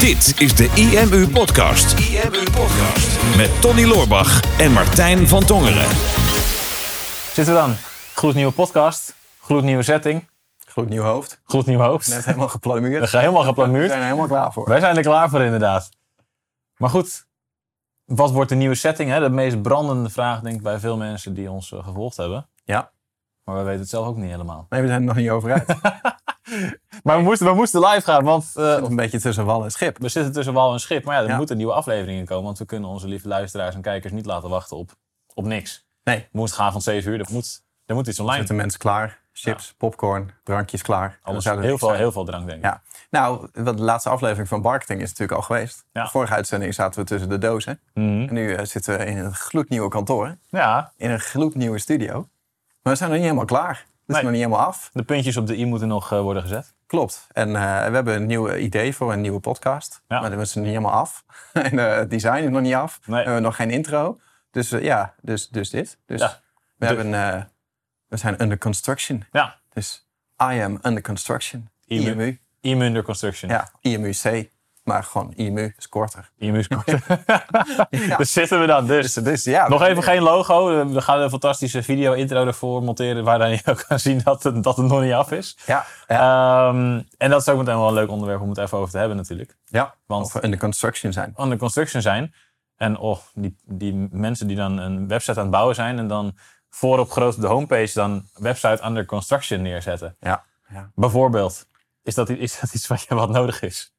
Dit is de IMU Podcast. IMU Podcast. Met Tony Loorbach en Martijn van Tongeren. Zitten we dan? Gloednieuwe podcast, gloednieuwe setting, Gloednieuw hoofd. gloednieuw hoofd. Net helemaal geplamuurd. We gaan helemaal We geplamuurd. zijn er helemaal klaar voor. Wij zijn er klaar voor inderdaad. Maar goed, wat wordt de nieuwe setting? Hè? De meest brandende vraag denk ik bij veel mensen die ons eh, gevolgd hebben. Ja. Maar we weten het zelf ook niet helemaal. Nee, we zijn er nog niet over uit. Maar we moesten, we moesten live gaan, want Nog een beetje tussen wal en schip. we zitten tussen wal en schip. Maar ja, er Ja. moeten nieuwe afleveringen komen, want we kunnen onze lieve luisteraars en kijkers niet laten wachten op, op niks. Nee. Woensdagavond 7 uur, er moet, er moet iets online. Zitten mensen klaar. Chips, popcorn, drankjes klaar. Alles, heel, veel, zijn. heel veel drank denk ik. Ja. Nou, de laatste aflevering van Marketing is natuurlijk al geweest. De vorige uitzending zaten we tussen de dozen. Mhm. En nu eh, zitten we in een gloednieuwe kantoor. ja, In een gloednieuwe studio. Maar we zijn nog niet helemaal klaar. Nee. nog niet helemaal af. de puntjes op de i moeten nog eh, worden gezet. Klopt. En eh, we hebben een nieuw idee voor een nieuwe podcast. Ja. Maar dat is nog niet helemaal af. en eh, het design is nog niet af. Nee. We hebben nog geen intro. Dus ja, dus, dus dit. Dus Ja. we, De- hebben, eh, we zijn under construction. Ja, Dus I am under construction. IMU. IMU. IMU under construction. Ja, IMU-C. Maar gewoon IMU is korter. IMU score. Dus zitten we dan. Dus Dus, dus ja. nog even geen logo. We gaan een fantastische video-intro ervoor monteren... waarin je ook kan zien dat het, dat het nog niet af is. Ja, ja, Ehm, en dat is ook meteen wel een leuk onderwerp om het even over te hebben natuurlijk. ja. want- Of under construction zijn. Under construction zijn. En oh, die, die mensen die dan een website aan het bouwen zijn... en dan voorop groot op de homepage dan website under construction neerzetten. Ja. ja. Bijvoorbeeld. Is dat, is dat iets wat, je, wat nodig is?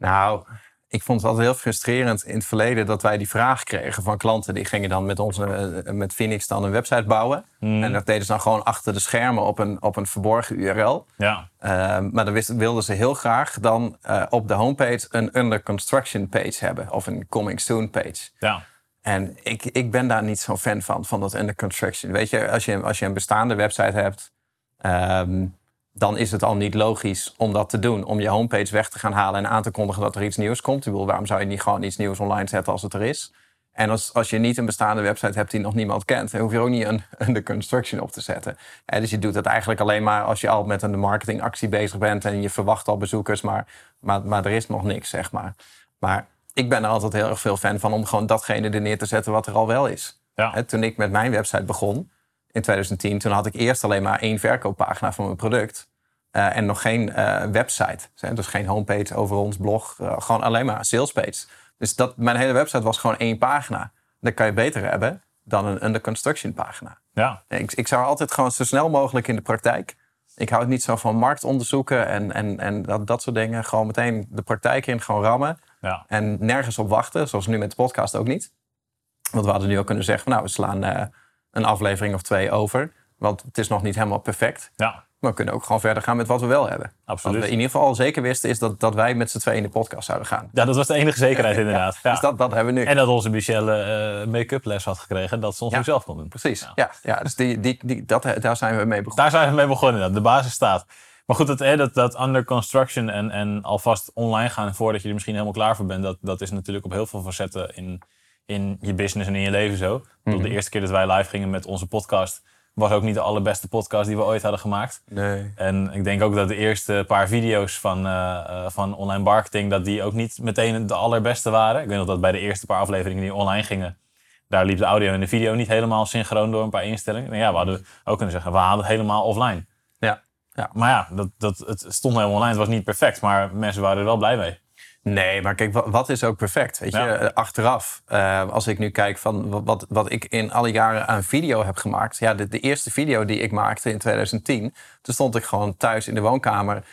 Nou, ik vond het altijd heel frustrerend in het verleden dat wij die vraag kregen van klanten. Die gingen dan met ons, eh, met Phoenix dan een website bouwen. Hmm. En dat deden ze dan gewoon achter de schermen op een, op een verborgen URL. Ja. Eh, maar dan wist- wilden ze heel graag dan eh, op de homepage een under construction page hebben. Of een coming soon page. Ja. En ik, ik ben daar niet zo'n fan van, van dat under construction. Weet je, als je, als je een bestaande website hebt, ehm, dan is het al niet logisch om dat te doen. Om je homepage weg te gaan halen en aan te kondigen dat er iets nieuws komt. Ik bedoel, waarom zou je niet gewoon iets nieuws online zetten als het er is? En als, als je niet een bestaande website hebt die nog niemand kent, dan hoef je ook niet een under construction op te zetten. Dus je doet het eigenlijk alleen maar als je al met een marketingactie bezig bent en je verwacht al bezoekers, maar, maar, maar er is nog niks, zeg maar. Maar ik ben er altijd heel erg veel fan van om gewoon datgene er neer te zetten wat er al wel is. Ja. Toen ik met mijn website begon in 2010, toen had ik eerst alleen maar één verkooppagina van mijn product. eh, en nog geen eh, website. Dus geen homepage over ons blog. eh, gewoon alleen maar salespage. Dus dat, mijn hele website was gewoon één pagina. Dat kan je beter hebben dan een under construction pagina. Ja. Ik, ik zou altijd gewoon zo snel mogelijk in de praktijk. Ik hou het niet zo van marktonderzoeken en, en, en dat, dat soort dingen. Gewoon meteen de praktijk in, gewoon rammen. Ja. En nergens op wachten, zoals nu met de podcast ook niet. Want we hadden nu ook kunnen zeggen, nou, we slaan een aflevering of twee over. Want het is nog niet helemaal perfect. Ja. Maar we kunnen ook gewoon verder gaan met wat we wel hebben. Absoluut. Wat we in ieder geval al zeker wisten, is dat, dat wij met z'n tweeën in de podcast zouden gaan. Ja, dat was de enige zekerheid inderdaad. Ja. Dus dat, dat hebben we nu. En dat onze Michelle eh, make-up les had gekregen. Dat ze ons Ja. nu zelf kon doen. Precies. Ja. Ja. Dus die, die, die, dat, daar zijn we mee begonnen. Daar zijn we mee begonnen. De basis staat. Maar goed, dat, hè, dat, dat under construction en, en alvast online gaan voordat je er misschien helemaal klaar voor bent. Dat, dat is natuurlijk op heel veel facetten in, in je business en in je leven zo. Bedoel, De eerste keer dat wij live gingen met onze podcast was ook niet de allerbeste podcast die we ooit hadden gemaakt. Nee. En ik denk ook dat de eerste paar video's van, eh, eh, van online marketing, dat die ook niet meteen de allerbeste waren. Ik weet nog dat bij de eerste paar afleveringen die online gingen, daar liep de audio en de video niet helemaal synchroon door een paar instellingen. En ja, we hadden ook kunnen zeggen, we halen het helemaal offline. Ja. ja. Maar ja, dat, dat, het stond helemaal online. Het was niet perfect, maar mensen waren er wel blij mee. Nee, maar kijk, wa- wat is ook perfect? Weet je, Ja. Achteraf, eh, als ik nu kijk van wa- wat, wat ik in alle jaren aan video heb gemaakt. Ja, de, de eerste video die ik maakte in 2010, toen stond ik gewoon thuis in de woonkamer.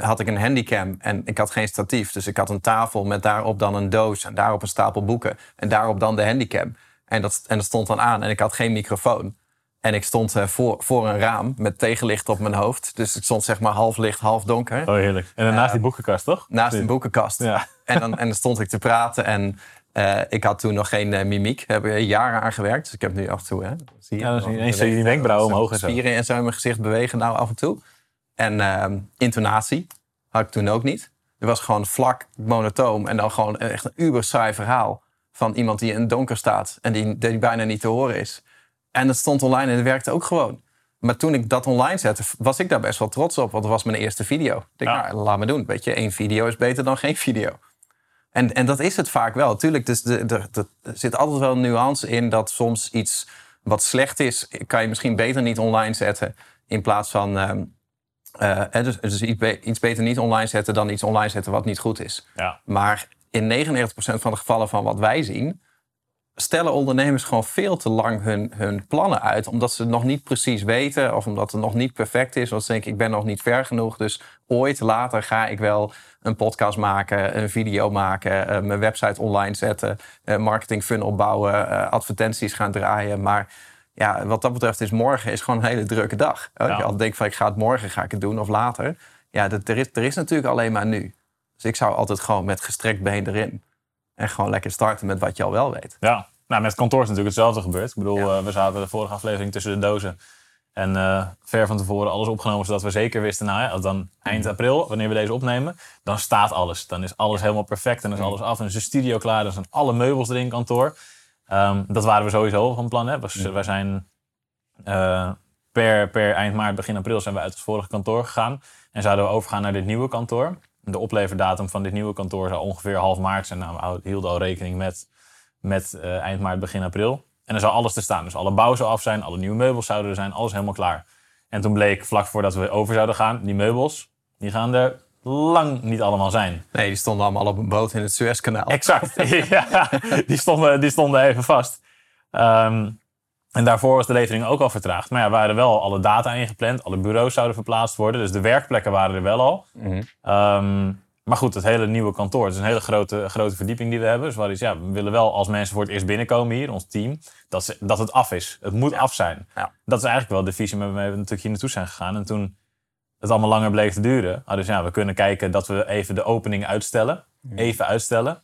Had ik een handycam en ik had geen statief. Dus ik had een tafel met daarop dan een doos en daarop een stapel boeken. En daarop dan de handycam. En dat, en dat stond dan aan en ik had geen microfoon. En ik stond eh, voor, voor een raam met tegenlicht op mijn hoofd. Dus ik stond zeg maar half licht, half donker. Oh, heerlijk. En daarnaast die boekenkast, toch? Naast een boekenkast. Ja. En, dan, en dan stond ik te praten en eh, ik had toen nog geen eh, mimiek. Daar heb ik jaren aan gewerkt. Dus ik heb nu af en toe, hè, zie je, Ja, dan ineens zie je die wenkbrauwen omhoog en zo. Spieren en zo in mijn gezicht bewegen nou af en toe. En ehm, intonatie had ik toen ook niet. Het was gewoon vlak, monotoom en dan gewoon echt een uber saai verhaal van iemand die in het donker staat en die, die bijna niet te horen is. En het stond online en het werkte ook gewoon. Maar toen ik dat online zette, was ik daar best wel trots op. Want dat was mijn eerste video. Ik Ja. nou, laat me doen. Weet je, één video is beter dan geen video. En, en dat is het vaak wel. Tuurlijk, dus de, de, de- er zit altijd wel een nuance in dat soms iets wat slecht is, kan je misschien beter niet online zetten. In plaats van ehm, eh, dus, dus iets, be- iets beter niet online zetten dan iets online zetten wat niet goed is. Ja. Maar in 99% van de gevallen van wat wij zien, stellen ondernemers gewoon veel te lang hun, hun plannen uit. Omdat ze het nog niet precies weten of omdat het nog niet perfect is. Want ze denken, ik ben nog niet ver genoeg. Dus ooit later ga ik wel een podcast maken, een video maken, eh, mijn website online zetten, een marketing funnel bouwen, eh, advertenties gaan draaien. Maar ja, wat dat betreft is morgen is gewoon een hele drukke dag. Ja. je al denkt van ik ga het morgen ga ik het doen of later. Ja, dat, er, is, er is natuurlijk alleen maar nu. Dus ik zou altijd gewoon met gestrekt been erin. En gewoon lekker starten met wat je al wel weet. Ja, nou, met het kantoor is natuurlijk hetzelfde gebeurd. Ik bedoel, Ja. eh, we zaten de vorige aflevering tussen de dozen. En eh, ver van tevoren alles opgenomen, zodat we zeker wisten, nou ja, dan eind april, wanneer we deze opnemen, dan staat alles. Dan is alles helemaal perfect en dan is alles af. En is de studio klaar, dan zijn alle meubels erin in kantoor. Ehm, dat waren we sowieso van plan. Hè. Was, Wij zijn eh, per, per eind maart, begin april zijn we uit het vorige kantoor gegaan. En zouden we overgaan naar dit nieuwe kantoor. De opleverdatum van dit nieuwe kantoor zou ongeveer half maart zijn. Nou, we hielden al rekening met, met eh, eind maart, begin april. En dan zou alles te staan. Dus alle bouw zou af zijn, alle nieuwe meubels zouden er zijn, alles helemaal klaar. En toen bleek, vlak voordat we over zouden gaan, die meubels, die gaan er lang niet allemaal zijn. Nee, die stonden allemaal op een boot in het Suezkanaal. Exact. ja, die stonden, die stonden even vast. Ehm, en daarvoor was de levering ook al vertraagd. Maar ja, we hadden wel alle data ingepland. Alle bureaus zouden verplaatst worden. Dus de werkplekken waren er wel al. Mhm. Ehm, maar goed, het hele nieuwe kantoor. Het is een hele grote, grote verdieping die we hebben. Dus we, ja, we willen wel als mensen voor het eerst binnenkomen hier, ons team, dat, ze, dat het af is. Het moet af zijn. Ja. Dat is eigenlijk wel de visie waarmee we natuurlijk hier naartoe zijn gegaan. En toen het allemaal langer bleef te duren, ze, ja, we kunnen kijken dat we even de opening uitstellen. Even uitstellen.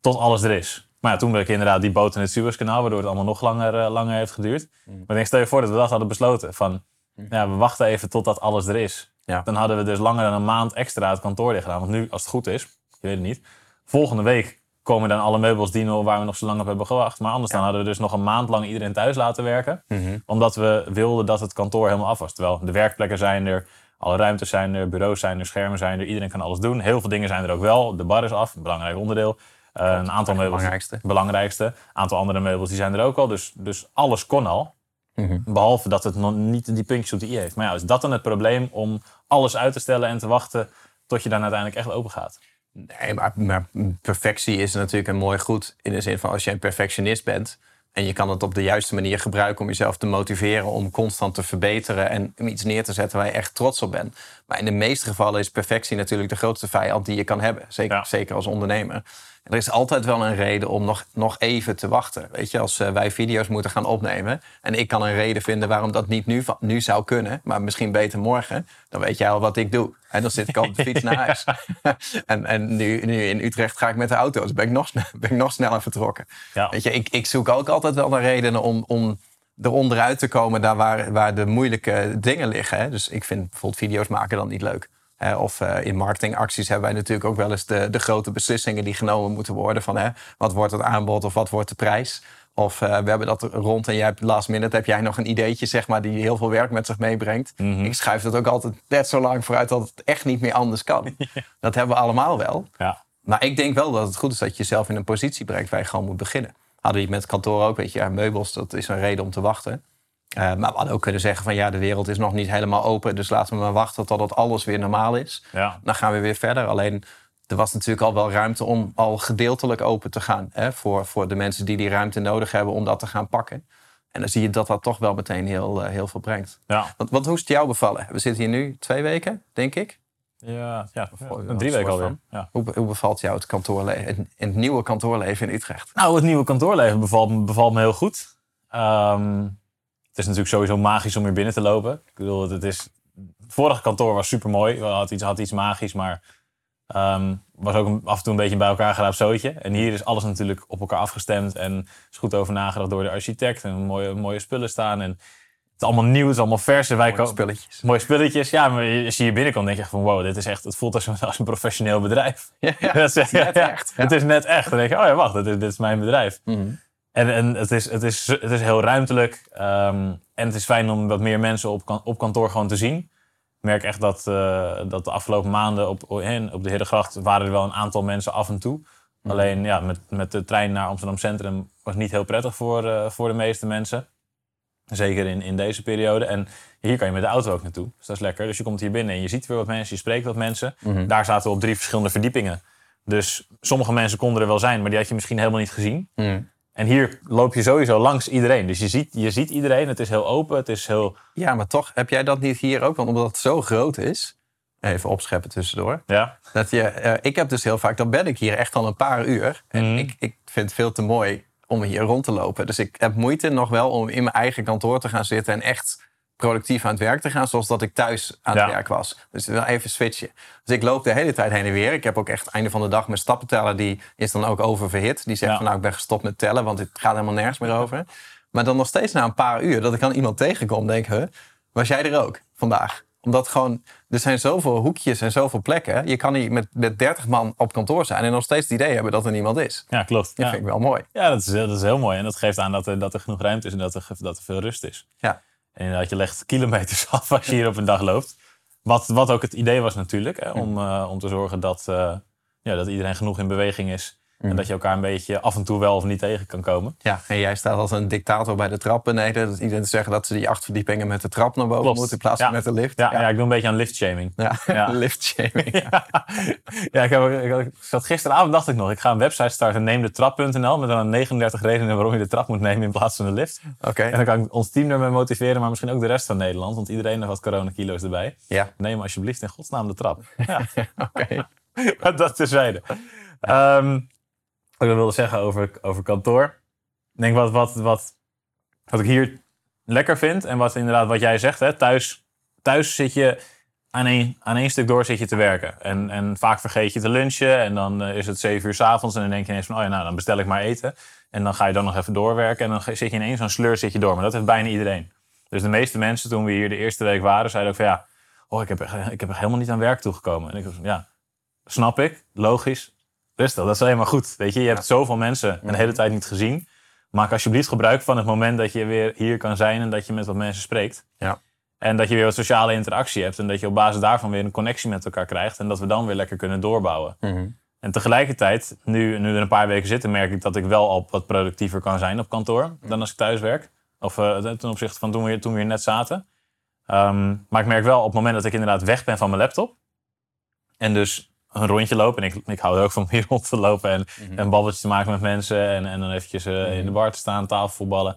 Tot alles er is. Maar ja, toen bleek inderdaad die boot in het Suezkanaal, waardoor het allemaal nog langer, eh, langer heeft geduurd. Maar ik denk, stel je voor dat we dat hadden besloten. Van, ja, we wachten even totdat alles er is. Ja. Dan hadden we dus langer dan een maand extra het kantoor dicht gedaan. Want nu, als het goed is, ik weet het niet. Volgende week komen dan alle meubels die nog, waar we nog zo lang op hebben gewacht. Maar anders dan hadden we dus nog een maand lang iedereen thuis laten werken. Mhm. Omdat we wilden dat het kantoor helemaal af was. Terwijl de werkplekken zijn er, alle ruimtes zijn er, bureaus zijn er, schermen zijn er. Iedereen kan alles doen. Heel veel dingen zijn er ook wel. De bar is af, een belangrijk onderdeel. Eh, een aantal meubels. belangrijkste. belangrijkste. Een aantal andere meubels die zijn er ook al. Dus, dus alles kon al. Mhm. Behalve dat het nog niet die puntjes op de i heeft. Maar ja, is dat dan het probleem om alles uit te stellen en te wachten tot je dan uiteindelijk echt open gaat? Nee, maar, maar perfectie is natuurlijk een mooi goed. In de zin van als je een perfectionist bent. En je kan het op de juiste manier gebruiken om jezelf te motiveren. Om constant te verbeteren en om iets neer te zetten waar je echt trots op bent. Maar in de meeste gevallen is perfectie natuurlijk de grootste vijand die je kan hebben. Zeker, Ja. zeker als ondernemer. Er is altijd wel een reden om nog, nog even te wachten. Weet je, als eh, wij video's moeten gaan opnemen. En ik kan een reden vinden waarom dat niet nu, nu zou kunnen. Maar misschien beter morgen. Dan weet jij al wat ik doe. En dan zit ik al op de fiets naar huis. en en nu, nu in Utrecht ga ik met de auto. Dus ben ik nog, ben ik nog sneller vertrokken. Ja. Weet je, ik, ik zoek ook altijd wel naar redenen om, om eronder uit te komen daar waar, waar de moeilijke dingen liggen. Hè. Dus ik vind bijvoorbeeld video's maken dan niet leuk. Of eh, in marketingacties hebben wij natuurlijk ook wel eens de, de grote beslissingen die genomen moeten worden. Van hè, wat wordt het aanbod of wat wordt de prijs? Of eh, we hebben dat rond en jij hebt last minute heb jij nog een ideetje zeg maar, die heel veel werk met zich meebrengt. Ik schuif dat ook altijd net zo lang vooruit dat het echt niet meer anders kan. Dat hebben we allemaal wel. Ja. Maar ik denk wel dat het goed is dat je jezelf in een positie brengt waar je gewoon moet beginnen. Hadden we met het kantoor ook, weet je, ja, meubels, dat is een reden om te wachten. Eh, maar we hadden ook kunnen zeggen van ja, de wereld is nog niet helemaal open, dus laten we maar wachten totdat alles weer normaal is. Ja. Dan gaan we weer verder. Alleen er was natuurlijk al wel ruimte om al gedeeltelijk open te gaan. Hè, voor, voor de mensen die die ruimte nodig hebben om dat te gaan pakken. En dan zie je dat dat toch wel meteen heel, eh, heel veel brengt. Ja. Want, want hoe is het jou bevallen? We zitten hier nu twee weken, denk ik. Ja, ja, Voor- drie soort weken alweer. Ja. Hoe, hoe bevalt jou het kantoorleven, het, het nieuwe kantoorleven in Utrecht? Nou, het nieuwe kantoorleven bevalt me, bevalt me heel goed. Ehm, het is natuurlijk sowieso magisch om hier binnen te lopen. Ik bedoel, het is... Het vorige kantoor was super mooi. Had iets, had iets magisch, maar ehm, was ook af en toe een beetje een bij elkaar geraapt zootje. En hier is alles natuurlijk op elkaar afgestemd en is goed over nagedacht door de architect. En mooie, mooie spullen staan. En het is allemaal nieuw, het is allemaal vers. En wij Mooie spulletjes. Mooie spulletjes. Ja, maar als je hier binnenkomt, denk je echt van wow, dit is echt, het voelt als een, als een professioneel bedrijf. Ja, ja. Dat is, net echt, ja. Het is net echt. Dan denk je, oh ja, wacht, dit is, dit is mijn bedrijf. Mhm. En, en het, is, het, is, het is heel ruimtelijk. ehm, en het is fijn om wat meer mensen op, kan- op kantoor gewoon te zien. Ik merk echt dat, eh, dat de afgelopen maanden op, op de Herengracht waren er wel een aantal mensen af en toe. Alleen ja, met, met de trein naar Amsterdam Centrum was niet heel prettig voor, eh, voor de meeste mensen. Zeker in, in deze periode. En hier kan je met de auto ook naartoe. Dus dat is lekker. Dus je komt hier binnen en je ziet weer wat mensen, je spreekt wat mensen. Daar zaten we op drie verschillende verdiepingen. Dus sommige mensen konden er wel zijn, maar die had je misschien helemaal niet gezien. Mm. En hier loop je sowieso langs iedereen. Dus je ziet, je ziet iedereen. Het is heel open. Het is heel. Ja, maar toch heb jij dat niet hier ook? Want omdat het zo groot is, even opscheppen tussendoor. Ja. Dat je, eh, ik heb dus heel vaak, dan ben ik hier echt al een paar uur. En Mhm. ik, ik vind het veel te mooi om hier rond te lopen. Dus ik heb moeite nog wel om in mijn eigen kantoor te gaan zitten en echt productief aan het werk te gaan, zoals dat ik thuis aan het Ja. werk was. Dus wel even switchen. Dus ik loop de hele tijd heen en weer. Ik heb ook echt einde van de dag mijn stappenteller, die is dan ook oververhit. Die zegt Ja. van nou, ik ben gestopt met tellen, want het gaat helemaal nergens meer over. Maar dan nog steeds na een paar uur dat ik dan iemand tegenkom, denk ik, huh, was jij er ook vandaag? Omdat gewoon, er zijn zoveel hoekjes en zoveel plekken. Je kan hier met, met 30 man op kantoor zijn en nog steeds het idee hebben dat er niemand is. ja, klopt. Dat Ja. vind ik wel mooi. Ja, dat is, dat is heel mooi. En dat geeft aan dat er, dat er genoeg ruimte is en dat er, dat er veel rust is. Ja. En inderdaad, je legt kilometers af als je hier op een dag loopt. Wat, wat ook het idee was natuurlijk. Hè, om, eh, om te zorgen dat, eh, ja, dat iedereen genoeg in beweging is. En dat je elkaar een beetje af en toe wel of niet tegen kan komen. Ja, en jij staat als een dictator bij de trap beneden. Dat iedereen te zeggen dat ze die acht verdiepingen met de trap naar boven Klopt. moeten in plaats Ja. van met de lift. Ja, ja. ik doe een beetje aan liftshaming. Ja, Ja. liftshaming. Ja, ik, heb, ik, ik zat gisteravond dacht ik nog, ik ga een website starten, neemdetrap.nl, met dan 39 redenen waarom je de trap moet nemen in plaats van de lift. Oké. En dan kan ik ons team ermee motiveren, maar misschien ook de rest van Nederland, want iedereen heeft wat coronakilo's erbij. Ja, Neem alsjeblieft in godsnaam de trap. Ja, oké. maar dat terzijde. Ehm wat ik wilde zeggen over, over kantoor. Ik denk wat, wat, wat, wat ik hier lekker vind en wat inderdaad wat jij zegt, hè, thuis, thuis zit je aan één, aan één stuk door zit je te werken. En, en vaak vergeet je te lunchen en dan eh, is het zeven uur s'avonds en dan denk je ineens van, oh ja, nou dan bestel ik maar eten. En dan ga je dan nog even doorwerken en dan zit je ineens zo'n sleur zit je door. Maar dat heeft bijna iedereen. Dus de meeste mensen toen we hier de eerste week waren, zeiden ook van ja, oh, ik heb, ik heb echt helemaal niet aan werk toegekomen. En ik was ja, snap ik, logisch, rustig, dat is alleen maar goed. Weet je, je hebt zoveel mensen een hele tijd niet gezien. Maak alsjeblieft gebruik van het moment dat je weer hier kan zijn en dat je met wat mensen spreekt. Ja. En dat je weer wat sociale interactie hebt en dat je op basis daarvan weer een connectie met elkaar krijgt en dat we dan weer lekker kunnen doorbouwen. Mhm. En tegelijkertijd, nu, nu er een paar weken zitten, merk ik dat ik wel al wat productiever kan zijn op kantoor dan als ik thuis werk. Of eh, ten opzichte van toen we, hier- toen we hier net zaten. Ehm, maar ik merk wel op het moment dat ik inderdaad weg ben van mijn laptop. En dus een rondje loop. En ik, ik hou er ook van om hier rond te lopen. En een babbeltje te maken met mensen. En, en dan eventjes eh, in de bar te staan, tafelvoetballen.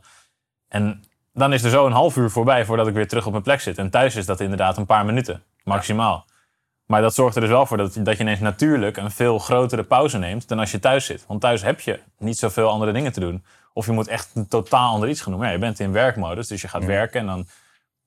En dan is er zo een half uur voorbij voordat ik weer terug op mijn plek zit. En thuis is dat inderdaad een paar minuten, maximaal. Maar dat zorgt er dus wel voor dat, dat je ineens natuurlijk een veel grotere pauze neemt dan als je thuis zit. Want thuis heb je niet zoveel andere dingen te doen. Of je moet echt een totaal ander iets gaan doen. Ja, je bent in werkmodus, dus je gaat werken en dan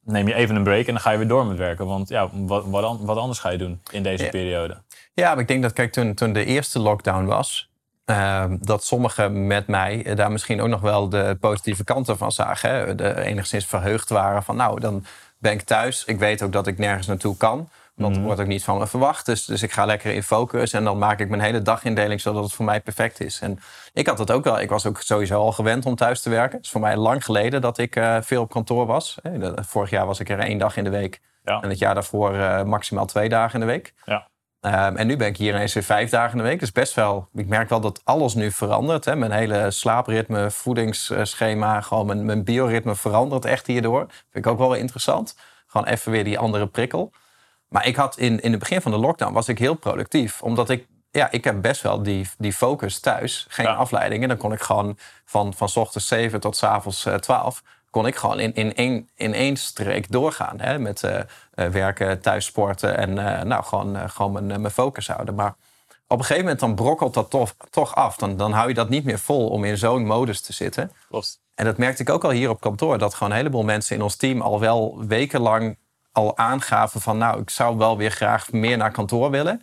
neem je even een break en dan ga je weer door met werken. Want ja, wat, wat, wat anders ga je doen in deze Ja. periode? Ja, maar ik denk dat kijk, toen, toen de eerste lockdown was, ehm, dat sommigen met mij eh, daar misschien ook nog wel de positieve kanten van zagen. Hè? De enigszins verheugd waren van nou, dan ben ik thuis. Ik weet ook dat ik nergens naartoe kan. Want er wordt ook niet van me verwacht. Dus, dus ik ga lekker in focus. En dan maak ik mijn hele dagindeling zodat het voor mij perfect is. En ik had het ook wel. Ik was ook sowieso al gewend om thuis te werken. Het is voor mij lang geleden dat ik eh, veel op kantoor was. Vorig jaar was ik er één dag in de week. Ja. En het jaar daarvoor eh, maximaal twee dagen in de week. Ja. Ehm, en nu ben ik hier ineens weer vijf dagen in de week. Dus best wel, ik merk wel dat alles nu verandert. Hè. Mijn hele slaapritme, voedingsschema, gewoon mijn, mijn bioritme verandert echt hierdoor. Vind ik ook wel interessant. Gewoon even weer die andere prikkel. Maar ik had in, in het begin van de lockdown was ik heel productief. Omdat ik, ja, ik heb best wel die, die focus thuis. Geen Ja. afleidingen. Dan kon ik gewoon van, van 's ochtends 7 tot 's avonds eh, 12 kon ik gewoon in, in, één, in één streek doorgaan. Hè? Met eh, eh, werken, thuis sporten en eh, nou, gewoon, eh, gewoon mijn, eh, mijn focus houden. Maar op een gegeven moment dan brokkelt dat toch, toch af. Dan, dan hou je dat niet meer vol om in zo'n modus te zitten. Klopt. En dat merkte ik ook al hier op kantoor. Dat gewoon een heleboel mensen in ons team al wel wekenlang al aangaven van... nou, ik zou wel weer graag meer naar kantoor willen.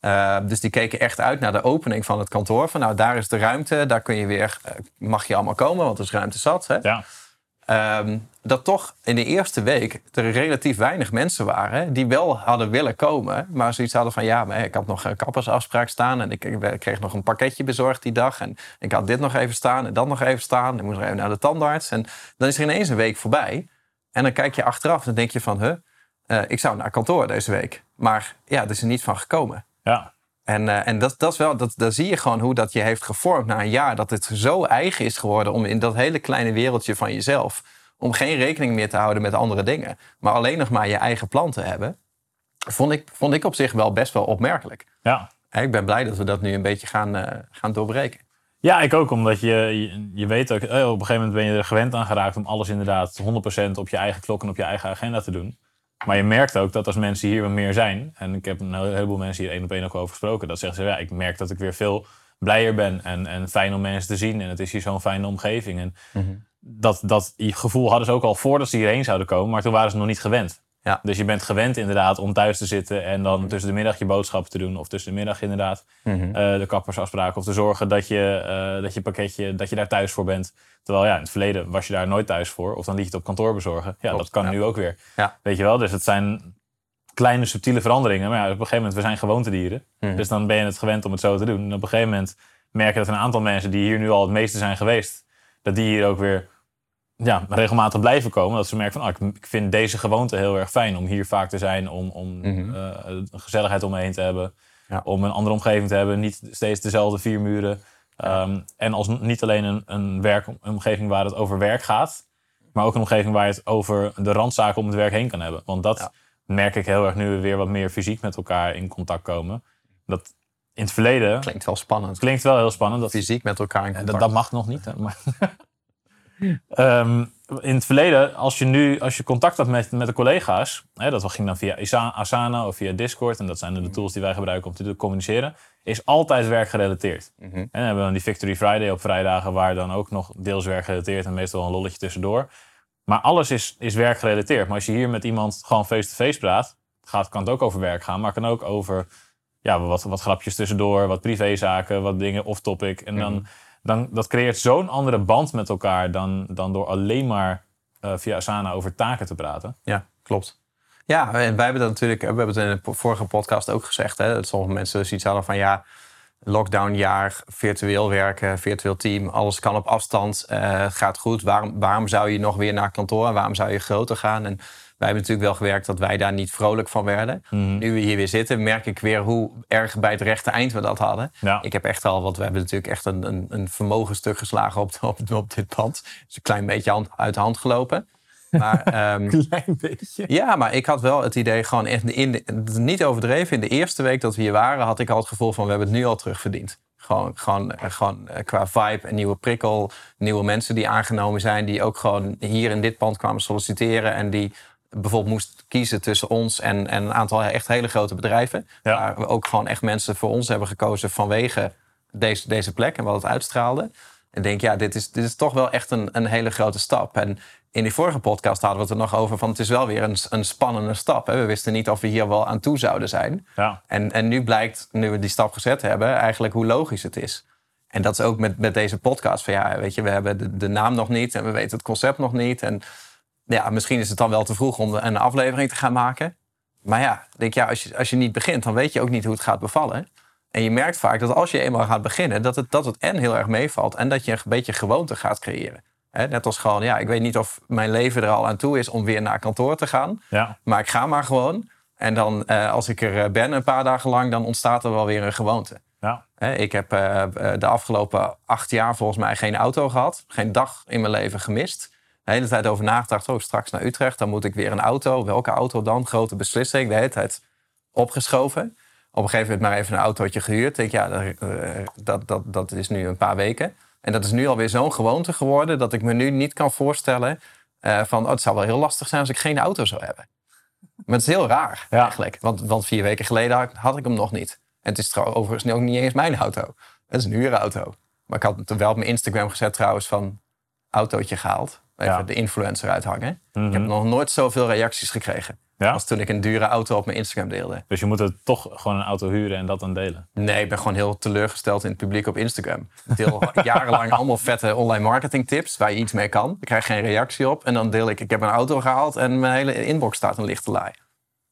Eh, dus die keken echt uit naar de opening van het kantoor. Van nou, daar is de ruimte, daar kun je weer, eh, mag je allemaal komen, want er is ruimte zat. Hè? Ja. ehm, dat toch in de eerste week er relatief weinig mensen waren die wel hadden willen komen, maar zoiets hadden van ja, maar ik had nog een kappersafspraak staan en ik, ik kreeg nog een pakketje bezorgd die dag en ik had dit nog even staan en dat nog even staan. Ik moest nog even naar de tandarts en dan is er ineens een week voorbij en dan kijk je achteraf en dan denk je van, huh, uh, ik zou naar kantoor deze week, maar ja, dat is er niet van gekomen. Ja. En, uh, en dat, dat is wel, dat, daar zie je gewoon hoe dat je heeft gevormd na een jaar. Dat het zo eigen is geworden om in dat hele kleine wereldje van jezelf. om geen rekening meer te houden met andere dingen. maar alleen nog maar je eigen plan te hebben. Vond ik, vond ik op zich wel best wel opmerkelijk. Ja. En ik ben blij dat we dat nu een beetje gaan, uh, gaan doorbreken. Ja, ik ook, omdat je, je, je weet ook, oh, op een gegeven moment ben je er gewend aan geraakt om alles inderdaad 100% op je eigen klok en op je eigen agenda te doen. Maar je merkt ook dat als mensen hier wat meer zijn, en ik heb een heleboel mensen hier één op één ook over gesproken, dat zeggen ze, ja, ik merk dat ik weer veel blijer ben en, en fijn om mensen te zien en het is hier zo'n fijne omgeving. En Mhm. dat, dat gevoel hadden ze ook al voordat ze hierheen zouden komen, maar toen waren ze nog niet gewend. Ja. Dus je bent gewend inderdaad om thuis te zitten en dan tussen de middag je boodschappen te doen. Of tussen de middag inderdaad Mhm. eh, de kappersafspraken. Of te zorgen dat je, eh, dat je pakketje, dat je daar thuis voor bent. Terwijl ja, in het verleden was je daar nooit thuis voor. Of dan liet je het op kantoor bezorgen. Ja, Klopt, dat kan ja. nu ook weer. Ja. Weet je wel? Dus het zijn kleine subtiele veranderingen. Maar ja, op een gegeven moment, we zijn gewoontedieren. Mhm. Dus dan ben je het gewend om het zo te doen. En op een gegeven moment merk je dat een aantal mensen die hier nu al het meeste zijn geweest. Dat die hier ook weer ja, regelmatig blijven komen. Dat ze merken van, ah, ik- vind deze gewoonte heel erg fijn om hier vaak te zijn. Om, om Mhm. eh, gezelligheid om me heen te hebben. Ja. Om een andere omgeving te hebben. Niet steeds dezelfde vier muren. Ehm, en als niet alleen een, een werkomgeving waar het over werk gaat. Maar ook een omgeving waar je het over de randzaken om het werk heen kan hebben. Want dat Ja. merk ik heel erg nu we weer wat meer fysiek met elkaar in contact komen. Dat in het verleden Klinkt wel spannend. klinkt wel heel spannend. Dat Fysiek met elkaar in contact. dat, dat mag nog niet. Hè, maar Ehm, in het verleden, als je nu als je contact had met, met de collega's, hè, dat ging dan via Asana of via Discord, en dat zijn de tools die wij gebruiken om te communiceren, is altijd werkgerelateerd. Mhm. En dan hebben we dan die Victory Friday op vrijdagen, waar dan ook nog deels werkgerelateerd en meestal een lolletje tussendoor. Maar alles is, is werkgerelateerd. Maar als je hier met iemand gewoon face-to-face praat, gaat, kan het ook over werk gaan, maar kan ook over ja, wat, wat grapjes tussendoor, wat privézaken, wat dingen off-topic. En dan, Mhm. Dan dat creëert zo'n andere band met elkaar dan, dan door alleen maar eh, via Asana over taken te praten. Ja, klopt. Ja, en wij hebben dat natuurlijk, we hebben het in de vorige podcast ook gezegd. Hè, dat sommige mensen zoiets hadden van ja, lockdownjaar, virtueel werken, virtueel team, alles kan op afstand, eh, gaat goed. Waarom, waarom zou je nog weer naar kantoor? Waarom zou je groter gaan? En wij hebben natuurlijk wel gewerkt dat wij daar niet vrolijk van werden. Mhm. Nu we hier weer zitten, merk ik weer hoe erg bij het rechte eind we dat hadden. Ja. Ik heb echt al, want we hebben natuurlijk echt een, een, een vermogenstuk geslagen op, op, op dit pand. Is een klein beetje hand- uit de hand gelopen. Maar ehm, Klein beetje. ja, maar ik had wel het idee, gewoon echt in de, niet overdreven. In de eerste week dat we hier waren, had ik al het gevoel van we hebben het nu al terugverdiend. Gewoon, gewoon, eh, gewoon eh, qua vibe, een nieuwe prikkel, nieuwe mensen die aangenomen zijn, die ook gewoon hier in dit pand kwamen solliciteren en die bijvoorbeeld moest kiezen tussen ons en, en een aantal echt hele grote bedrijven. Ja. Waar we ook gewoon echt mensen voor ons hebben gekozen vanwege deze, deze plek en wat het uitstraalde. En denk, ja, dit is, dit is toch wel echt een, een hele grote stap. En in die vorige podcast hadden we het er nog over van het is wel weer een, een spannende stap. Hè? We wisten niet of we hier wel aan toe zouden zijn. Ja. En, en nu blijkt, nu we die stap gezet hebben, eigenlijk hoe logisch het is. En dat is ook met, met deze podcast. Van ja, weet je, we hebben de, de naam nog niet en we weten het concept nog niet. En ja, misschien is het dan wel te vroeg om een aflevering te gaan maken. Maar ja, denk ja, als je, als je niet begint, dan weet je ook niet hoe het gaat bevallen. En je merkt vaak dat als je eenmaal gaat beginnen, dat het, dat het en heel erg meevalt en dat je een beetje gewoonte gaat creëren. Net als gewoon, ja, ik weet niet of mijn leven er al aan toe is om weer naar kantoor te gaan. Ja. Maar ik ga maar gewoon. En dan, eh, als ik er eh, ben een paar dagen lang, dan ontstaat er wel weer een gewoonte. Ja. Ik heb eh, eh, de afgelopen acht jaar volgens mij geen auto gehad. Geen dag in mijn leven gemist. De hele tijd over nagedacht, oh, straks naar Utrecht, dan moet ik weer een auto. Welke auto dan? Grote beslissing. De hele tijd opgeschoven. Op een gegeven moment maar even een autootje gehuurd. Ik denk, ja, dat, eh, dat, dat, dat is nu een paar weken. En dat is nu alweer zo'n gewoonte geworden... dat ik me nu niet kan voorstellen eh, van... Oh, het zou wel heel lastig zijn als ik geen auto zou hebben. Maar het is heel raar Ja. eigenlijk. Want, want vier weken geleden had, had ik hem nog niet. En het is trouwens overigens ook niet eens mijn auto. Het is een huurauto. Maar ik had het wel op mijn Instagram gezet trouwens van... autootje gehaald. Even Ja. de influencer uithangen. Mhm. Ik heb nog nooit zoveel reacties gekregen. Ja? als toen ik een dure auto op mijn Instagram deelde. Dus je moet het toch gewoon een auto huren en dat dan delen. Nee, ik ben gewoon heel teleurgesteld in het publiek op Instagram. Ik deel jarenlang allemaal vette online marketing tips waar je iets mee kan. Ik krijg geen reactie op. En dan deel ik, ik heb een auto gehaald en mijn hele inbox staat een lichte laai.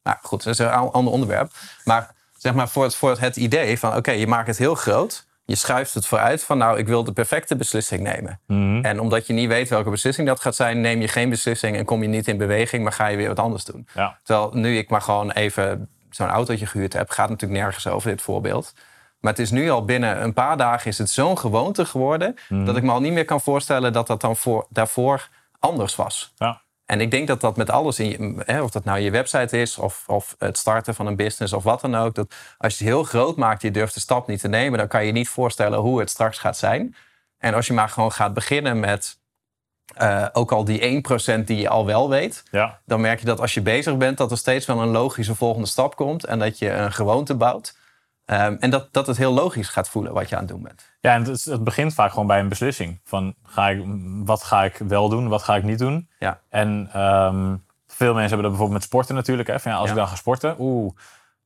Nou goed, dat is een ander onderwerp. Maar zeg maar voor het, voor het idee van oké, je maakt het heel groot. Je schuift het vooruit van nou, ik wil de perfecte beslissing nemen. Mhm. En omdat je niet weet welke beslissing dat gaat zijn, neem je geen beslissing en kom je niet in beweging, maar ga je weer wat anders doen. Ja. Terwijl nu ik maar gewoon even zo'n autootje gehuurd heb, gaat natuurlijk nergens over dit voorbeeld. Maar het is nu al binnen een paar dagen is het zo'n gewoonte geworden Mhm. dat ik me al niet meer kan voorstellen dat dat dan voor, daarvoor anders was. Ja. En ik denk dat dat met alles, in je, hè, of dat nou je website is of, of het starten van een business of wat dan ook. Dat als je het heel groot maakt, je durft de stap niet te nemen, dan kan je niet voorstellen hoe het straks gaat zijn. En als je maar gewoon gaat beginnen met eh, ook al die 1% die je al wel weet, Ja. dan merk je dat als je bezig bent, dat er steeds wel een logische volgende stap komt. En dat je een gewoonte bouwt. Ehm, en dat, dat het heel logisch gaat voelen wat je aan het doen bent. Ja, en het, is- het begint vaak gewoon bij een beslissing. Van ga ik, wat ga ik wel doen, wat ga ik niet doen? Ja. En ehm, veel mensen hebben dat bijvoorbeeld met sporten natuurlijk. Hè? Van, ja, als Ja. ik dan ga sporten, oeh,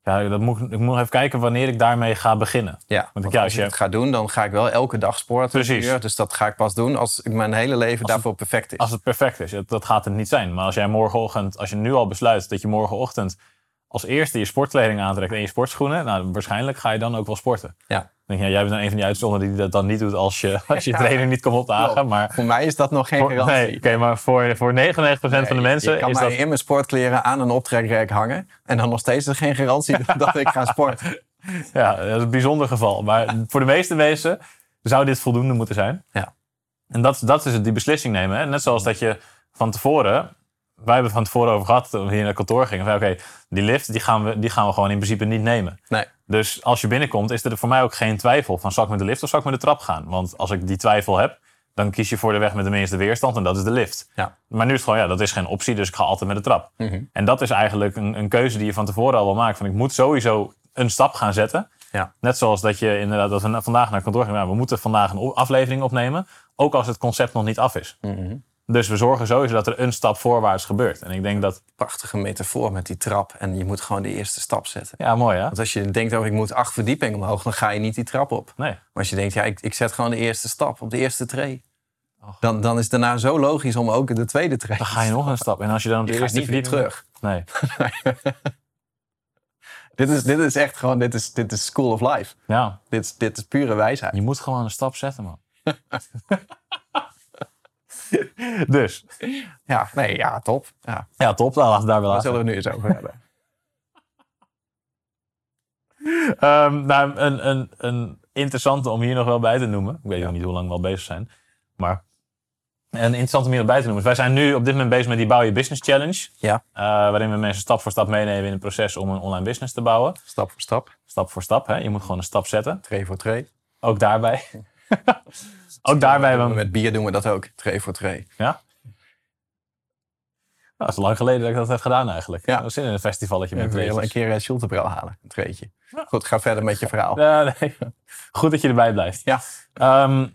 ja, dat moet, ik ik moet even kijken wanneer ik daarmee ga beginnen. Ja, Want ja, als als je je- het ga doen, dan ga ik wel elke dag sporten. Precies. uur. Dus dat ga ik pas doen als ik mijn hele leven daarvoor perfect is. Als het perfect is, dat, dat gaat het niet zijn. Maar als jij morgenochtend, als je nu al besluit dat je morgenochtend als eerste je sportkleding aantrekt en je sportschoenen, nou, waarschijnlijk ga je dan ook wel sporten. Ja. Dan denk je, ja, jij bent dan een van die uitzonderen die dat dan niet doet als je, als je Ja. trainer niet komt opdagen. Maar Voor mij is dat nog geen garantie. nee, oké, maar voor, voor 99% van de mensen je kan is mij dat... in mijn sportkleren aan een optrekrek hangen. En dan nog steeds is geen garantie dat ik ga sporten. Ja, dat is een bijzonder geval. Maar voor de meeste mensen zou dit voldoende moeten zijn. Ja. En dat, dat is het, die beslissing nemen. Hè? Net zoals dat je van tevoren... Wij hebben van tevoren over gehad toen we hier naar kantoor gingen. Oké, die lift die gaan, we, die gaan we gewoon in principe niet nemen. Nee. Dus als je binnenkomt is er voor mij ook geen twijfel van... zal ik met de lift of zal ik met de trap gaan? Want als ik die twijfel heb, dan kies je voor de weg met de minste weerstand. En dat is de lift. Ja. Maar nu is het gewoon, ja, dat is geen optie. Dus ik ga altijd met de trap. Mhm. En dat is eigenlijk een, een keuze die je van tevoren al wel maakt. Van ik moet sowieso een stap gaan zetten. Ja. Net zoals dat je inderdaad dat we vandaag naar kantoor gaan. Nou, we moeten vandaag een aflevering opnemen. Ook als het concept nog niet af is. Mhm. Dus we zorgen sowieso dat er een stap voorwaarts gebeurt. En ik denk dat... Prachtige metafoor met die trap. En je moet gewoon de eerste stap zetten. Ja, mooi hè? Want als je denkt, oh, ik moet acht verdiepingen omhoog, dan ga je niet die trap op. Nee. Maar als je denkt, ja, ik, ik zet gewoon de eerste stap op de eerste tree. Dan, dan is het daarna zo logisch om ook de tweede tree Dan ga je nog een stap. En als je dan op de Je eerste niet weer terug. Nee. Dit is, dit is echt gewoon, dit is, dit is school of life. Ja, Dit, is- dit is pure wijsheid. je moet gewoon een stap zetten man. dus, Ja, nee, ja, top. Ja, ja top. Laten we daar wel daar aan. zullen we het nu eens over hebben. Ehm, nou, een, een, een interessante om hier nog wel bij te noemen. Ik weet ook niet hoe lang we al bezig zijn. Maar een interessante om hier nog bij te noemen. wij zijn nu op dit moment bezig met die Bouw Je Business Challenge. Ja. Eh, waarin we mensen stap voor stap meenemen in het proces om een online business te bouwen. Stap voor stap, Stap voor stap. Hè? Je moet gewoon een stap zetten. tree voor tree. Ook daarbij. ook daarbij. Met bier doen we dat ook, tree voor tree. Ja? Nou, dat is lang geleden dat ik dat heb gedaan eigenlijk. Ja. Dat was zin in een festivalletje met Ik wil een keer het Schultebrouw halen, een treetje. Goed, ga verder met je verhaal. Ja, nee. Goed dat je erbij blijft. Ja. Ehm,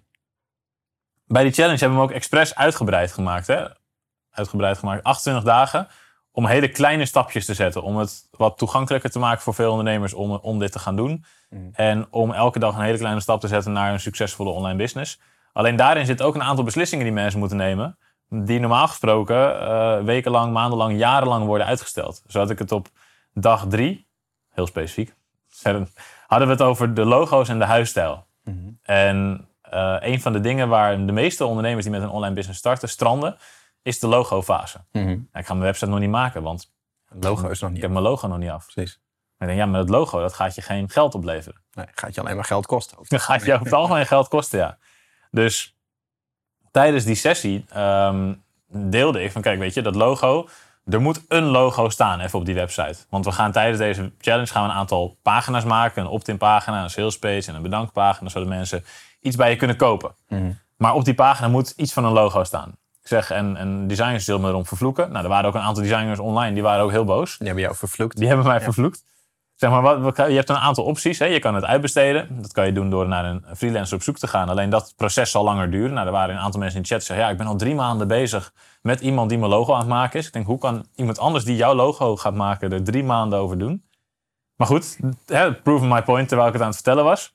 bij die challenge hebben we hem ook expres uitgebreid gemaakt. Hè? Uitgebreid gemaakt. 28 dagen. Om hele kleine stapjes te zetten. Om het wat toegankelijker te maken voor veel ondernemers om, om dit te gaan doen. Mm. En om elke dag een hele kleine stap te zetten naar een succesvolle online business. Alleen daarin zit ook een aantal beslissingen die mensen moeten nemen. Die normaal gesproken eh, wekenlang, maandenlang, jarenlang worden uitgesteld. Zo had ik het op dag drie, heel specifiek, hadden we het over de logo's en de huisstijl. Mhm. En eh, een van de dingen waar de meeste ondernemers die met een online business starten stranden, is de logofase. Mhm. Ja, ik ga mijn website nog niet maken, want Het logo is nog ik niet. heb mijn logo nog niet af. Precies. Maar ik denk, ja, maar het logo, dat gaat je geen geld opleveren. Nee, gaat je alleen maar geld kosten. ook. Dan gaat je over het algemeen geld kosten, ja. Dus tijdens die sessie ehm, deelde ik van, kijk, weet je, dat logo, er moet een logo staan even op die website. Want we gaan tijdens deze challenge gaan we een aantal pagina's maken. Een opt-in pagina, een sales page en een bedankpagina, zodat mensen iets bij je kunnen kopen. Mhm. Maar op die pagina moet iets van een logo staan. Ik zeg, en, en designers zullen me erom vervloeken. Nou, er waren ook een aantal designers online, die waren ook heel boos. Die hebben jou vervloekt. Die hebben mij vervloekt. zeg maar, wat, je hebt een aantal opties. Hè. Je kan het uitbesteden. Dat kan je doen door naar een freelancer op zoek te gaan. Alleen dat proces zal langer duren. Nou, er waren een aantal mensen in de chat die zeggen... ja, ik ben al drie maanden bezig met iemand die mijn logo aan het maken is. Ik denk, hoe kan iemand anders die jouw logo gaat maken... er drie maanden over doen? Maar goed, hè, prove my point terwijl ik het aan het vertellen was.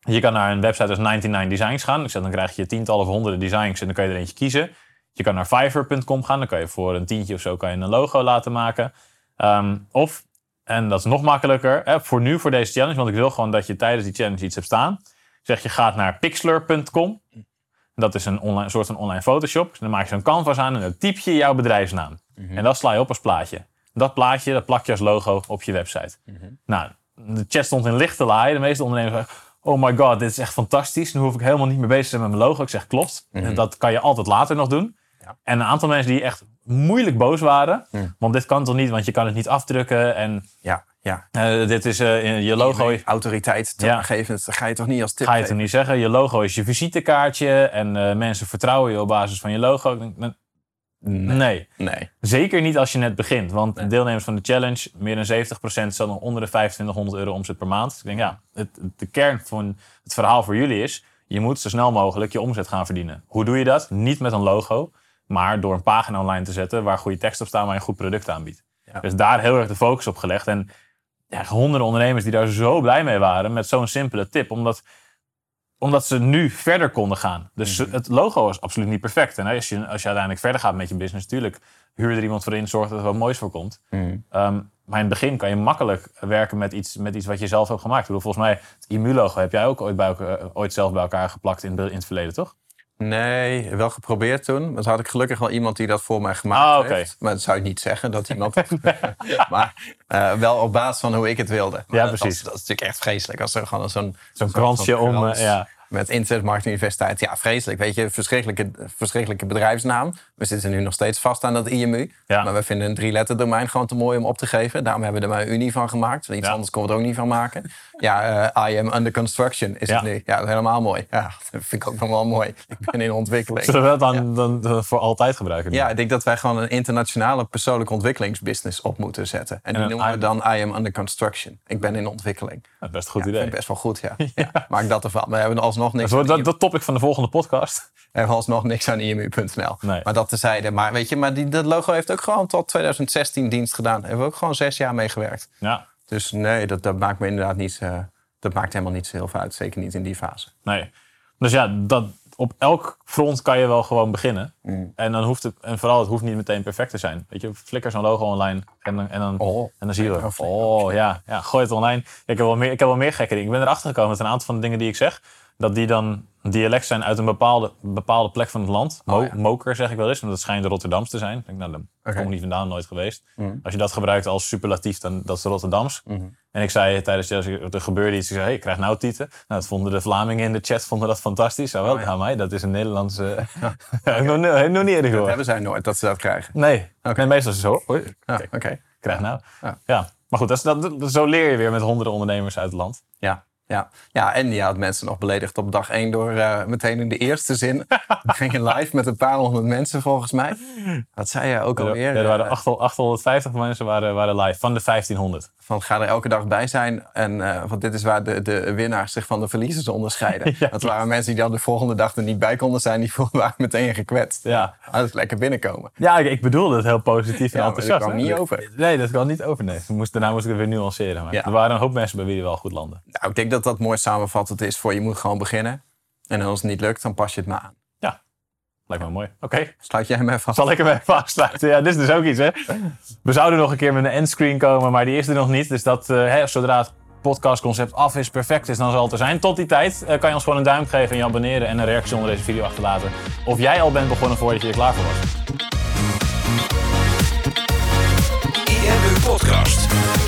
Je kan naar een website als 99 Designs gaan. Ik zeg, dan krijg je tientallen of honderden designs en dan kan je er eentje kiezen. Je kan naar Fiverr.com gaan. Dan kan je voor een tientje of zo kan je een logo laten maken. Ehm, of, en dat is nog makkelijker, hè, voor nu, voor deze challenge, want ik wil gewoon dat je tijdens die challenge iets hebt staan. Zeg je gaat naar pixlr.com. Dat is een, online, soort van online Photoshop. dan maak je zo'n canvas aan en dan typ je jouw bedrijfsnaam. En dat sla je op als plaatje. Dat plaatje, dat plak je als logo op je website. Nou, de chat stond in lichte laai. De meeste ondernemers oh my god, dit is echt fantastisch. Nu hoef ik helemaal niet meer bezig te zijn met mijn logo. Ik zeg, klopt. En dat kan je altijd later nog doen. En een aantal mensen die echt moeilijk boos waren. Want dit kan toch niet, want je kan het niet afdrukken. En Ja, ja. eh, dit is eh, je logo. Autoriteit te Ja. geven, dat ga je toch niet als tip Ga je het toch niet zeggen? Je logo is je visitekaartje. En eh, mensen vertrouwen je op basis van je logo. Nee. nee. Nee. Zeker niet als je net begint. Want de deelnemers van de challenge, meer dan 70% zat nog onder de 2500 euro omzet per maand. Dus ik denk, ja, het, de kern van het verhaal voor jullie is... je moet zo snel mogelijk je omzet gaan verdienen. Hoe doe je dat? Niet met een logo, maar door een pagina online te zetten... waar goede tekst op staat, waar je een goed product aanbiedt. Ja. Dus daar heel erg de focus op gelegd. En ja, honderden ondernemers die daar zo blij mee waren met zo'n simpele tip. Omdat, omdat ze nu verder konden gaan. Dus Mhm. het logo is absoluut niet perfect. En als je, als je uiteindelijk verder gaat met je business, natuurlijk huur er iemand voor in, zorg dat er wat moois voor komt. Mhm. Ehm, maar in het begin kan je makkelijk werken met iets, met iets wat je zelf hebt gemaakt. Ik bedoel, volgens mij, het IMU-logo heb jij ook ooit, bij ooit zelf bij elkaar geplakt in, in het verleden, toch? Nee, wel geprobeerd toen. Maar toen had ik gelukkig wel iemand die dat voor mij gemaakt Ah, heeft. Maar dat zou je niet zeggen dat iemand... maar eh, wel op basis van hoe ik het wilde. Maar Ja, precies. Dat, is natuurlijk echt vreselijk. Als er gewoon zo'n... Zo'n kransje om, eh, ja. Met Internet Marketing Universiteit. Ja, vreselijk. Weet je, verschrikkelijke, verschrikkelijke bedrijfsnaam. We zitten nu nog steeds vast aan dat IMU. Ja. Maar we vinden een drie-letter domein gewoon te mooi om op te geven. Daarom hebben we er maar een Unie van gemaakt. Want Iets Ja. anders kon we er ook niet van maken. Ja, eh, I am under construction is Ja. het nu. Ja, helemaal mooi. Ja, dat vind ik ook nog wel mooi. Ik ben in ontwikkeling. Zullen we dat dan, dan, dan voor altijd gebruiken? Ja, ik denk dat wij gewoon een internationale persoonlijke ontwikkelingsbusiness op moeten zetten. En die noemen we dan I am under construction. Ik ben in ontwikkeling. Best een goed idee. vind ik best wel goed, ja. ja. Maak dat ervan. We hebben alsnog niks, Dat dat, dat topic van de volgende podcast. hebben alsnog niks aan imu.nl. Nee. Maar dat tezijde. Maar weet je, maar die, dat logo heeft ook gewoon tot 2016 dienst gedaan. Daar hebben we ook gewoon zes jaar mee gewerkt. Ja, Dus nee, dat, dat maakt me inderdaad niet... eh, dat maakt helemaal niet zo heel veel uit. Zeker niet in die fase. nee. Dus ja, dat, op elk front kan je wel gewoon beginnen. Mm. En, dan hoeft het, en vooral, het hoeft niet meteen perfect te zijn. Weet je, flikker zo'n logo online en dan, en dan, Oh. en dan zie je Oh, het. Oh ja, ja, gooi het online. Ik heb wel meer, ik heb wel meer gekke dingen. Ik ben erachter gekomen dat een aantal van de dingen die ik zeg, dat die dan dialect zijn uit een bepaalde, bepaalde plek van het land. Mo- Oh, ja. Moker zeg ik wel eens, want dat schijnt Rotterdams te zijn. Ik denk, nou, daar kom ik niet vandaan, nooit geweest. Mm. Als je dat gebruikt als superlatief, dan dat is Rotterdams. Mhm. En ik zei tijdens de, er gebeurde iets. Ik zei, hey, ik krijg nou tieten. Nou, dat vonden de Vlamingen in de chat vonden dat fantastisch. Zo wel, Oh, ja. ja. mij, dat is een Nederlandse... ik nog, niet eerder Dat hebben zij nooit, dat ze dat krijgen. Nee. Nee, meestal is het zo. Ja, kijk, Oké. krijg nou. Ja. Ja. Maar goed, dat is, dat- zo leer je weer met honderden ondernemers uit het land. Ja, ja. ja, en die had mensen nog beledigd op dag één door eh, meteen in de eerste zin. We gingen live met een paar honderd mensen volgens mij. Wat zei je ook Ja, alweer? er waren Eh, 800 850 mensen waren, waren live van de 1500. Van ga er elke dag bij zijn. En eh, want dit is waar de, de winnaars zich van de verliezers onderscheiden. Ja. Dat waren mensen die dan de volgende dag er niet bij konden zijn. Die waren meteen gekwetst. Ja, dat is lekker binnenkomen. ja ik, ik bedoelde het heel positief en Ja, maar dat enthousiast. kwam niet over. Nee, dat kwam niet over. Nee. Moest, daarna moest ik het weer nuanceren. Maar Ja. er waren een hoop mensen bij wie die wel goed landen. Nou, ik denk dat dat mooi samenvattend is voor je moet gewoon beginnen. En als het niet lukt, dan pas je het maar aan. Lijkt me mooi. Oké. Sluit jij hem even af? Zal ik hem even afsluiten? Ja, dit is dus ook iets, hè? We zouden nog een keer met een endscreen komen, maar die is er nog niet. Dus dat, eh, hè, zodra het podcastconcept af is, perfect is, dan zal het er zijn. Tot die tijd eh, kan je ons gewoon een duim geven en je abonneren en een reactie onder deze video achterlaten. Of jij al bent begonnen voordat je er klaar voor was. IMU Podcast.